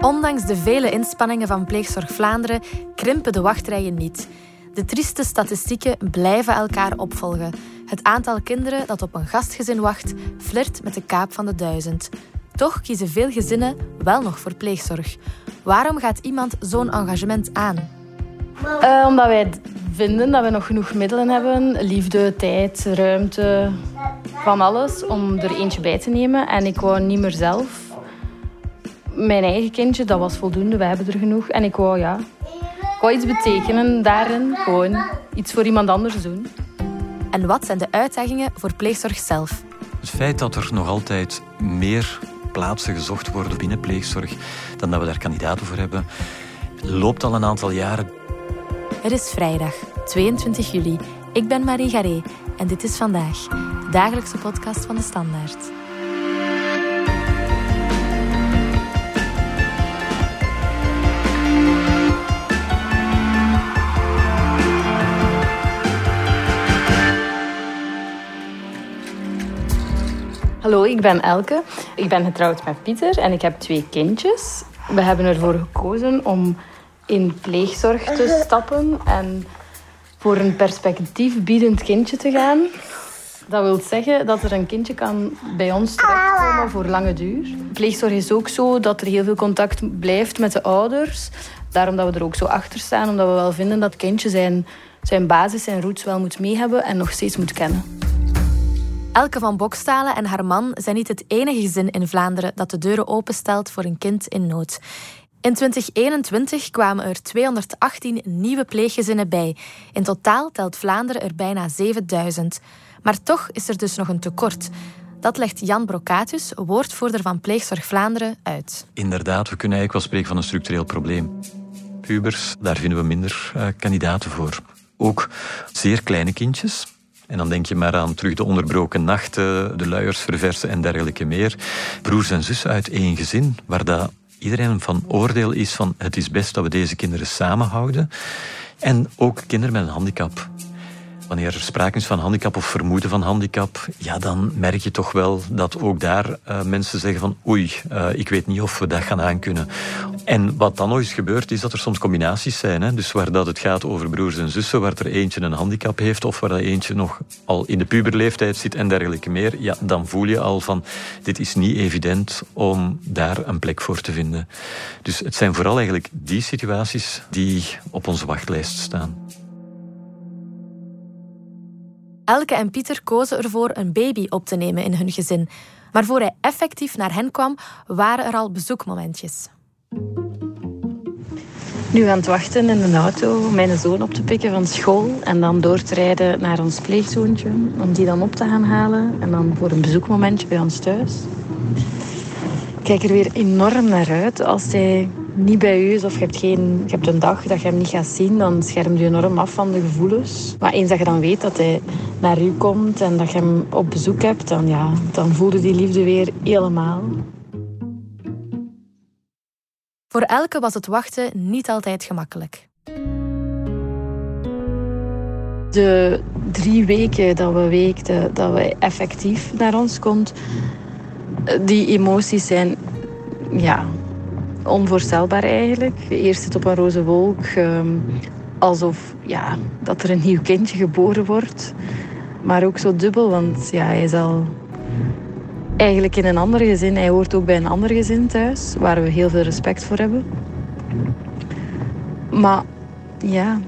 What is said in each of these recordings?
Ondanks de vele inspanningen van Pleegzorg Vlaanderen krimpen de wachtrijen niet. De trieste statistieken blijven elkaar opvolgen. Het aantal kinderen dat op een gastgezin wacht, flirt met de kaap van de duizend. Toch kiezen veel gezinnen wel nog voor pleegzorg. Waarom gaat iemand zo'n engagement aan? Uh, omdat wij vinden dat we nog genoeg middelen hebben. Liefde, tijd, ruimte, van alles om er eentje bij te nemen. En ik wou niet meer zelf. Mijn eigen kindje, dat was voldoende. We hebben er genoeg. En ik wou, ja, ik wou iets betekenen daarin. Gewoon iets voor iemand anders doen. En wat zijn de uitdagingen voor pleegzorg zelf? Het feit dat er nog altijd meer plaatsen gezocht worden binnen pleegzorg dan dat we daar kandidaten voor hebben, loopt al een aantal jaren. Het is vrijdag, 22 juli. Ik ben Marie Garé en dit is vandaag, de dagelijkse podcast van de Standaard. Hallo, ik ben Elke. Ik ben getrouwd met Pieter en ik heb twee kindjes. We hebben ervoor gekozen om in pleegzorg te stappen en voor een perspectief biedend kindje te gaan. Dat wil zeggen dat er een kindje kan bij ons terechtkomen voor lange duur. Pleegzorg is ook zo dat er heel veel contact blijft met de ouders. Daarom dat we er ook zo achter staan, omdat we wel vinden dat kindje zijn, zijn basis en roots wel moet mee hebben en nog steeds moet kennen. Elke van Bokstalen en haar man zijn niet het enige gezin in Vlaanderen dat de deuren openstelt voor een kind in nood. In 2021 kwamen er 218 nieuwe pleeggezinnen bij. In totaal telt Vlaanderen er bijna 7000. Maar toch is er dus nog een tekort. Dat legt Jan Brocatius, woordvoerder van Pleegzorg Vlaanderen, uit. Inderdaad, we kunnen eigenlijk wel spreken van een structureel probleem. Pubers, daar vinden we minder uh, kandidaten voor. Ook zeer kleine kindjes, en dan denk je maar aan terug de onderbroken nachten, de luiers verversen en dergelijke meer. Broers en zussen uit één gezin, waar dat iedereen van oordeel is van het is best dat we deze kinderen samenhouden. En ook kinderen met een handicap. Wanneer er sprake is van handicap of vermoeden van handicap, ja, dan merk je toch wel dat ook daar uh, mensen zeggen van oei, uh, ik weet niet of we dat gaan aankunnen. En wat dan nog eens gebeurt, is dat er soms combinaties zijn. Hè? Dus waar dat het gaat over broers en zussen, waar er eentje een handicap heeft of waar dat eentje nog al in de puberleeftijd zit en dergelijke meer, ja, dan voel je al van dit is niet evident om daar een plek voor te vinden. Dus het zijn vooral eigenlijk die situaties die op onze wachtlijst staan. Elke en Pieter kozen ervoor een baby op te nemen in hun gezin. Maar voor hij effectief naar hen kwam, waren er al bezoekmomentjes. Nu aan het wachten in de auto om mijn zoon op te pikken van school en dan door te rijden naar ons pleegzoontje om die dan op te gaan halen en dan voor een bezoekmomentje bij ons thuis. Ik kijk er weer enorm naar uit als hij niet bij u is of je hebt, geen, je hebt een dag dat je hem niet gaat zien, dan schermt je enorm af van de gevoelens. Maar eens dat je dan weet dat hij naar u komt en dat je hem op bezoek hebt, dan, ja, dan voelde die liefde weer helemaal. Voor Elke was het wachten niet altijd gemakkelijk. De drie weken dat we weekten, dat we effectief naar ons komt, die emoties zijn ja, onvoorstelbaar eigenlijk. Eerst zit op een roze wolk, ehm, alsof ja, dat er een nieuw kindje geboren wordt. Maar ook zo dubbel, want ja, hij is al eigenlijk in een ander gezin. Hij hoort ook bij een ander gezin thuis, waar we heel veel respect voor hebben. Maar ja,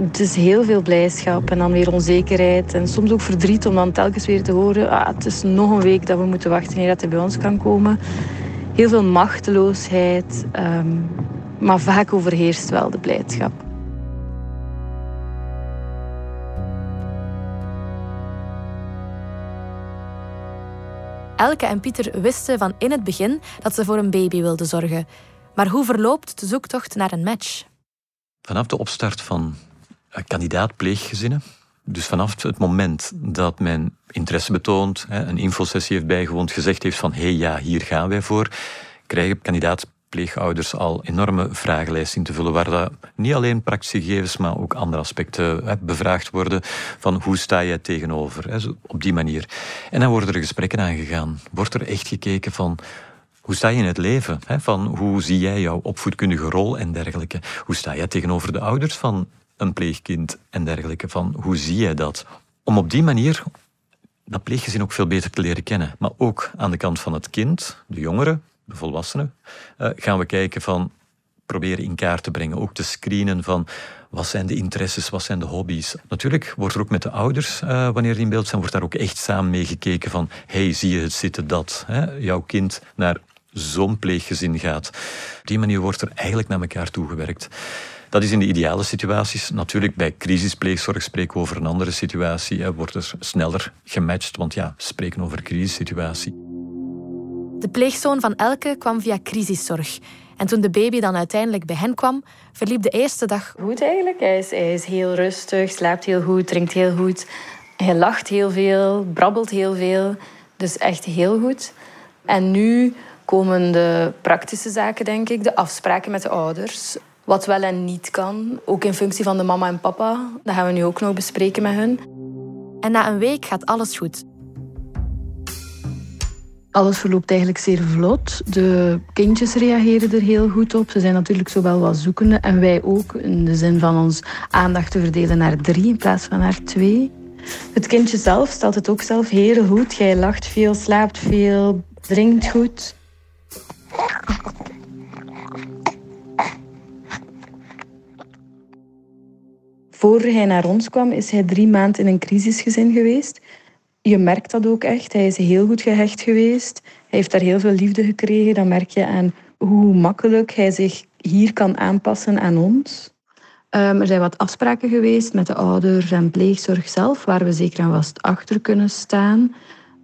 het is heel veel blijdschap en dan weer onzekerheid. En soms ook verdriet om dan telkens weer te horen... Ah, het is nog een week dat we moeten wachten eer dat hij bij ons kan komen. Heel veel machteloosheid, um, maar vaak overheerst wel de blijdschap. Elke en Pieter wisten van in het begin dat ze voor een baby wilden zorgen. Maar hoe verloopt de zoektocht naar een match? Vanaf de opstart van kandidaat pleeggezinnen, dus vanaf het moment dat men interesse betoont, een infosessie heeft bijgewoond, gezegd heeft van hé hey, ja, hier gaan wij voor, krijgen kandidaat pleegouders al enorme vragenlijsten in te vullen, waar dat niet alleen praktische gegevens, maar ook andere aspecten bevraagd worden van hoe sta jij tegenover, op die manier. En dan worden er gesprekken aangegaan. Wordt er echt gekeken van Hoe sta je in het leven? Van hoe zie jij jouw opvoedkundige rol en dergelijke? Hoe sta jij tegenover de ouders van een pleegkind en dergelijke? Van hoe zie jij dat? Om op die manier dat pleeggezin ook veel beter te leren kennen. Maar ook aan de kant van het kind, de jongere, de volwassenen, uh, gaan we kijken van proberen in kaart te brengen. Ook te screenen van wat zijn de interesses, wat zijn de hobby's. Natuurlijk wordt er ook met de ouders, uh, wanneer die in beeld zijn, wordt daar ook echt samen mee gekeken van hey, zie je het zitten dat hè, jouw kind naar zo'n pleeggezin gaat. Op die manier wordt er eigenlijk naar elkaar toegewerkt. Dat is in de ideale situaties. Natuurlijk, bij crisispleegzorg spreken we over een andere situatie. Hè, wordt er sneller gematcht, want ja, spreken over crisissituatie. De pleegzoon van Elke kwam via crisiszorg. En toen de baby dan uiteindelijk bij hen kwam, verliep de eerste dag goed eigenlijk. Hij is, hij is heel rustig, slaapt heel goed, drinkt heel goed. Hij lacht heel veel, brabbelt heel veel. Dus echt heel goed. En nu komen de praktische zaken, denk ik, de afspraken met de ouders. Wat wel en niet kan, ook in functie van de mama en papa. Dat gaan we nu ook nog bespreken met hun. En na een week gaat alles goed. Alles verloopt eigenlijk zeer vlot. De kindjes reageren er heel goed op. Ze zijn natuurlijk zowel wat zoekende en wij ook. In de zin van ons aandacht te verdelen naar drie in plaats van naar twee. Het kindje zelf stelt het ook zelf heel goed. Jij lacht veel, slaapt veel, drinkt goed. Voor hij naar ons kwam, is hij drie maanden in een crisisgezin geweest. Je merkt dat ook echt. Hij is heel goed gehecht geweest. Hij heeft daar heel veel liefde gekregen. Dan merk je aan hoe makkelijk hij zich hier kan aanpassen aan ons. Um, er zijn wat afspraken geweest met de ouders en pleegzorg zelf, waar we zeker aan vast achter kunnen staan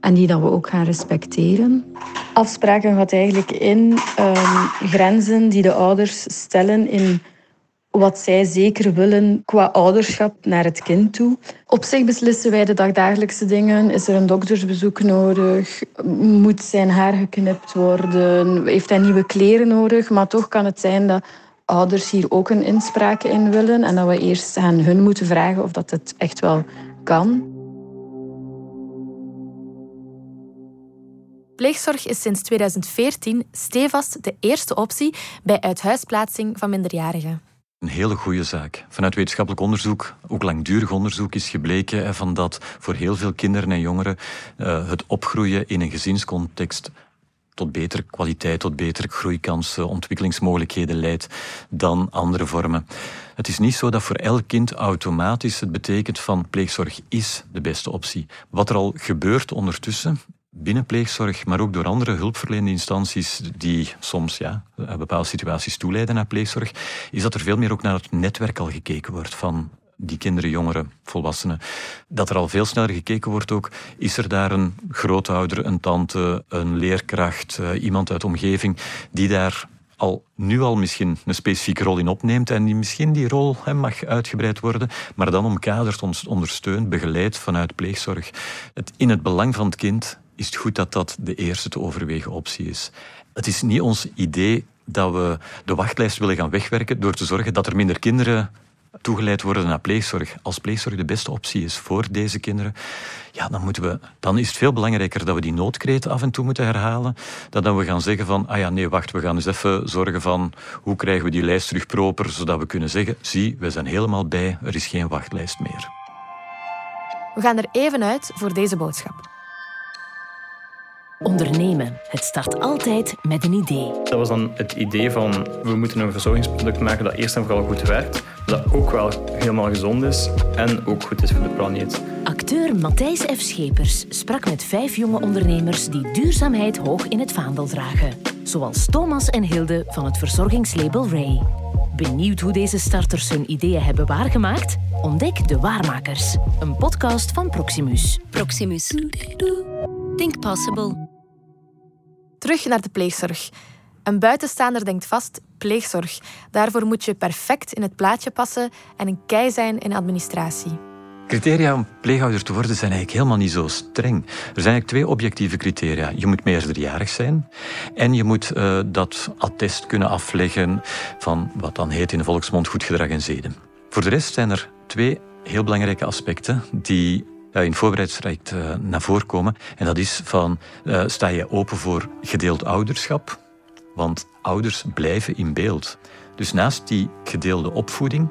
en die dat we ook gaan respecteren. Afspraken gaat eigenlijk in um, grenzen die de ouders stellen in wat zij zeker willen qua ouderschap naar het kind toe. Op zich beslissen wij de dagdagelijkse dingen. Is er een doktersbezoek nodig? Moet zijn haar geknipt worden? Heeft hij nieuwe kleren nodig? Maar toch kan het zijn dat ouders hier ook een inspraak in willen en dat we eerst aan hun moeten vragen of dat het echt wel kan. Pleegzorg is sinds 2014 stevast de eerste optie bij uithuisplaatsing van minderjarigen. Een hele goede zaak. Vanuit wetenschappelijk onderzoek, ook langdurig onderzoek, is gebleken van dat voor heel veel kinderen en jongeren uh, het opgroeien in een gezinscontext tot betere kwaliteit, tot betere groeikansen, ontwikkelingsmogelijkheden leidt dan andere vormen. Het is niet zo dat voor elk kind automatisch het betekent van pleegzorg is de beste optie. Wat er al gebeurt ondertussen binnen pleegzorg, maar ook door andere hulpverlenende instanties die soms ja, bepaalde situaties toeleiden naar pleegzorg, is dat er veel meer ook naar het netwerk al gekeken wordt van die kinderen, jongeren, volwassenen. Dat er al veel sneller gekeken wordt ook, is er daar een grootouder, een tante, een leerkracht, uh, iemand uit de omgeving die daar al nu al misschien een specifieke rol in opneemt en die misschien die rol mag uitgebreid worden, maar dan omkaderd, ondersteunt, begeleid vanuit pleegzorg. Het, in het belang van het kind is het goed dat dat de eerste te overwegen optie is. Het is niet ons idee dat we de wachtlijst willen gaan wegwerken door te zorgen dat er minder kinderen toegeleid worden naar pleegzorg. Als pleegzorg de beste optie is voor deze kinderen, ja, dan, moeten we, dan is het veel belangrijker dat we die noodkreten af en toe moeten herhalen, dan dat we gaan zeggen van, ah ja, nee, wacht, we gaan eens even zorgen van hoe krijgen we die lijst terug proper, zodat we kunnen zeggen, zie, we zijn helemaal bij, er is geen wachtlijst meer. We gaan er even uit voor deze boodschap. Ondernemen. Het start altijd met een idee. Dat was dan het idee van we moeten een verzorgingsproduct maken dat eerst en vooral goed werkt, dat ook wel helemaal gezond is en ook goed is voor de planeet. Acteur Matthijs F. Schepers sprak met vijf jonge ondernemers die duurzaamheid hoog in het vaandel dragen. Zoals Thomas en Hilde van het verzorgingslabel Ray. Benieuwd hoe deze starters hun ideeën hebben waargemaakt? Ontdek De Waarmakers, een podcast van Proximus. Proximus. Think possible. Terug naar de pleegzorg. Een buitenstaander denkt vast pleegzorg. Daarvoor moet je perfect in het plaatje passen en een kei zijn in administratie. Criteria om pleegouder te worden zijn eigenlijk helemaal niet zo streng. Er zijn eigenlijk twee objectieve criteria. Je moet meerderjarig zijn en je moet uh, dat attest kunnen afleggen van wat dan heet in de volksmond goed gedrag en zeden. Voor de rest zijn er twee heel belangrijke aspecten die in voorbereidstraject uh, naar voren komen. En dat is van, uh, sta je open voor gedeeld ouderschap? Want ouders blijven in beeld. Dus naast die gedeelde opvoeding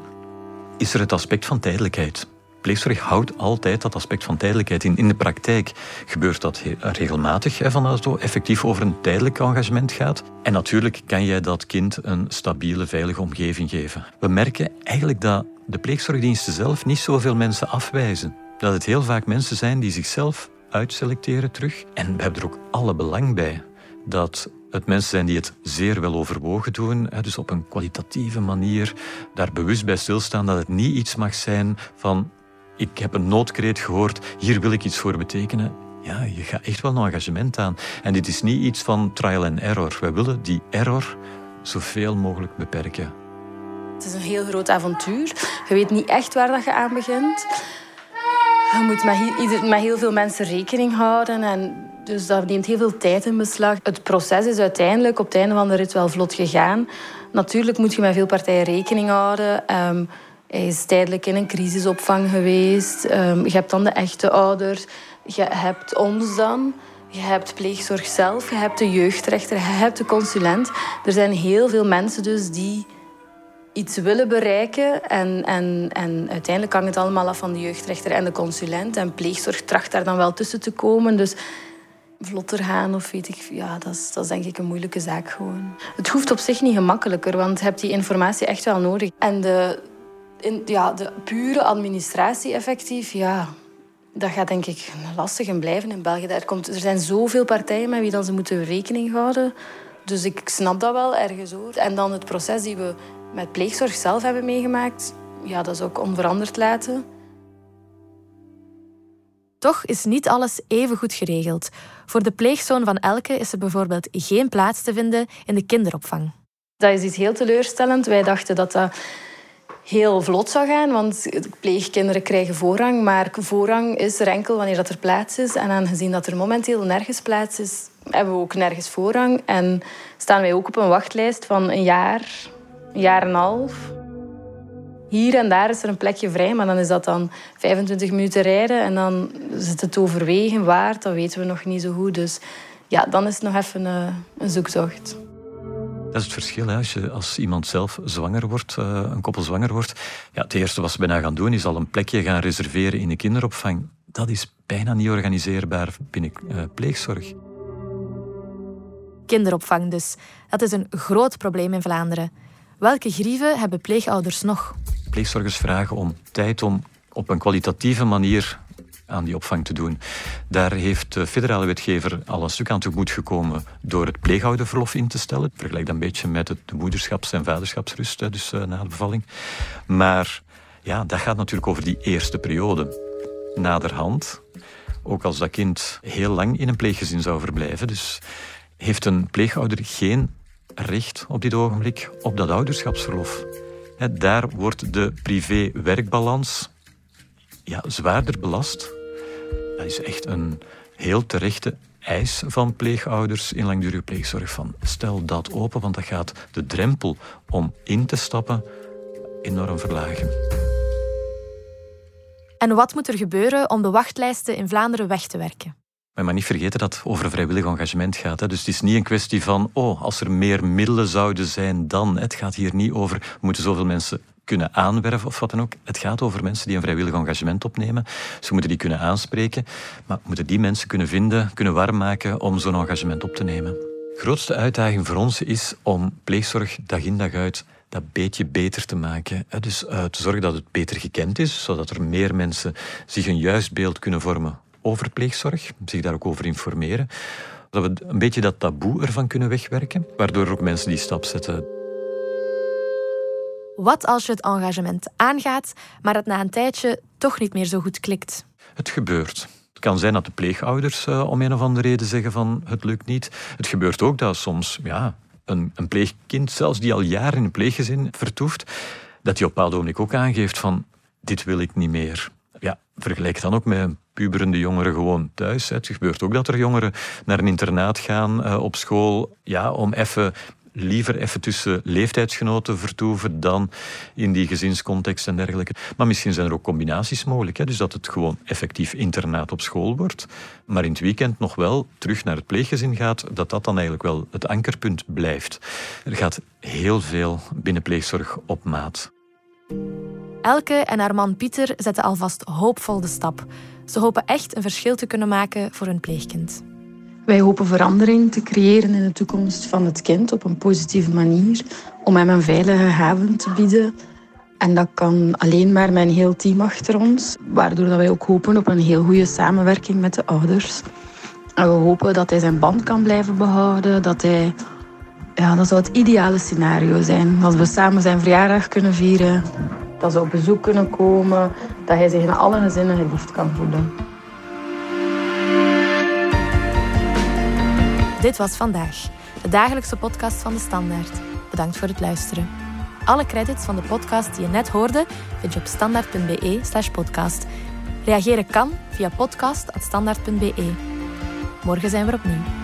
is er het aspect van tijdelijkheid. Pleegzorg houdt altijd dat aspect van tijdelijkheid in. In de praktijk gebeurt dat regelmatig, van als het effectief over een tijdelijk engagement gaat. En natuurlijk kan jij dat kind een stabiele, veilige omgeving geven. We merken eigenlijk dat de pleegzorgdiensten zelf niet zoveel mensen afwijzen. Dat het heel vaak mensen zijn die zichzelf uitselecteren terug. En we hebben er ook alle belang bij dat het mensen zijn die het zeer wel overwogen doen. Dus op een kwalitatieve manier daar bewust bij stilstaan dat het niet iets mag zijn van ik heb een noodkreet gehoord, hier wil ik iets voor betekenen. Ja, je gaat echt wel een engagement aan. En dit is niet iets van trial and error. Wij willen die error zoveel mogelijk beperken. Het is een heel groot avontuur. Je weet niet echt waar dat je aan begint. Je moet met, heel veel mensen rekening houden. En dus dat neemt heel veel tijd in beslag. Het proces is uiteindelijk op het einde van de rit wel vlot gegaan. Natuurlijk moet je met veel partijen rekening houden. Um, hij is tijdelijk in een crisisopvang geweest. Um, je hebt dan de echte ouders. Je hebt ons dan. Je hebt pleegzorg zelf. Je hebt de jeugdrechter. Je hebt de consulent. Er zijn heel veel mensen dus die iets willen bereiken. En, en, en uiteindelijk hangt het allemaal af van de jeugdrechter en de consulent. En pleegzorg tracht daar dan wel tussen te komen. Dus vlotter gaan of weet ik... Ja, dat is, dat denk ik een moeilijke zaak gewoon. Het hoeft op zich niet gemakkelijker, want je hebt die informatie echt wel nodig. En de, in, ja, de pure administratie effectief, ja... Dat gaat denk ik lastig en blijven in België. Er, komt, er zijn zoveel partijen met wie dan ze moeten rekening houden. Dus ik snap dat wel ergens hoor. En dan het proces die we met pleegzorg zelf hebben meegemaakt, ja, dat is ook onveranderd laten. Toch is niet alles even goed geregeld. Voor de pleegzoon van Elke is er bijvoorbeeld geen plaats te vinden in de kinderopvang. Dat is iets heel teleurstellend. Wij dachten dat dat heel vlot zou gaan, want pleegkinderen krijgen voorrang. Maar voorrang is er enkel wanneer dat er plaats is. En aangezien dat er momenteel nergens plaats is, hebben we ook nergens voorrang. En staan wij ook op een wachtlijst van een jaar, een jaar en een half. Hier en daar is er een plekje vrij, maar dan is dat dan 25 minuten rijden. En dan zit het overwegen waar, dat weten we nog niet zo goed. Dus ja, dan is het nog even een, eh, een zoektocht. Dat is het verschil. Hè. Als, je, als iemand zelf zwanger wordt, eh, een koppel zwanger wordt, ja, het eerste wat ze bijna gaan doen is al een plekje gaan reserveren in de kinderopvang. Dat is bijna niet organiseerbaar binnen uh, pleegzorg. Kinderopvang dus. Dat is een groot probleem in Vlaanderen. Welke grieven hebben pleegouders nog? Pleegzorgers vragen om tijd om op een kwalitatieve manier aan die opvang te doen. Daar heeft de federale wetgever al een stuk aan tegemoet gekomen door het pleegouderverlof in te stellen. Vergelijk dat een beetje met de moederschaps- en vaderschapsrust, dus uh, na de bevalling. Maar ja, dat gaat natuurlijk over die eerste periode. Naderhand, ook als dat kind heel lang in een pleeggezin zou verblijven, dus heeft een pleegouder geen recht op dit ogenblik op dat ouderschapsverlof. Daar wordt de privé-werkbalans ja, zwaarder belast. Dat is echt een heel terechte eis van pleegouders in langdurige pleegzorg. Van stel dat open, want dat gaat de drempel om in te stappen enorm verlagen. En wat moet er gebeuren om de wachtlijsten in Vlaanderen weg te werken? Maar, maar niet vergeten dat het over vrijwillig engagement gaat. Hè. Dus het is niet een kwestie van, oh, als er meer middelen zouden zijn dan. Het gaat hier niet over, moeten zoveel mensen kunnen aanwerven of wat dan ook. Het gaat over mensen die een vrijwillig engagement opnemen. Ze moeten die kunnen aanspreken, maar moeten die mensen kunnen vinden, kunnen warm maken om zo'n engagement op te nemen. De grootste uitdaging voor ons is om pleegzorg dag in dag uit dat beetje beter te maken. Dus uh, te zorgen dat het beter gekend is, zodat er meer mensen zich een juist beeld kunnen vormen over pleegzorg, zich daar ook over informeren. Dat we een beetje dat taboe ervan kunnen wegwerken, waardoor ook mensen die stap zetten. Wat als je het engagement aangaat, maar het na een tijdje toch niet meer zo goed klikt? Het gebeurt. Het kan zijn dat de pleegouders uh, om een of andere reden zeggen van het lukt niet. Het gebeurt ook dat soms ja, een, een pleegkind, zelfs die al jaren in een pleeggezin vertoeft, dat die op een bepaald ogenblik ook aangeeft van dit wil ik niet meer. Ja, vergelijk dan ook met een puberende jongeren gewoon thuis. Het gebeurt ook dat er jongeren naar een internaat gaan uh, op school ja, om even liever even tussen leeftijdsgenoten vertoeven dan in die gezinscontext en dergelijke. Maar misschien zijn er ook combinaties mogelijk. Hè? Dus dat het gewoon effectief internaat op school wordt, maar in het weekend nog wel terug naar het pleeggezin gaat, dat dat dan eigenlijk wel het ankerpunt blijft. Er gaat heel veel binnen pleegzorg op maat. Elke en haar man Pieter zetten alvast hoopvol de stap. Ze hopen echt een verschil te kunnen maken voor hun pleegkind. Wij hopen verandering te creëren in de toekomst van het kind op een positieve manier, om hem een veilige haven te bieden. En dat kan alleen maar met een heel team achter ons, waardoor wij ook hopen op een heel goede samenwerking met de ouders. En we hopen dat hij zijn band kan blijven behouden, dat hij... Ja, dat zou het ideale scenario zijn. Dat we samen zijn verjaardag kunnen vieren, dat ze op bezoek kunnen komen, dat hij zich in alle gezinnen geliefd kan voelen. Dit was vandaag, de dagelijkse podcast van de Standaard. Bedankt voor het luisteren. Alle credits van de podcast die je net hoorde vind je op standaard.be/slash podcast. Reageren kan via podcast.standaard.be. Morgen zijn we opnieuw.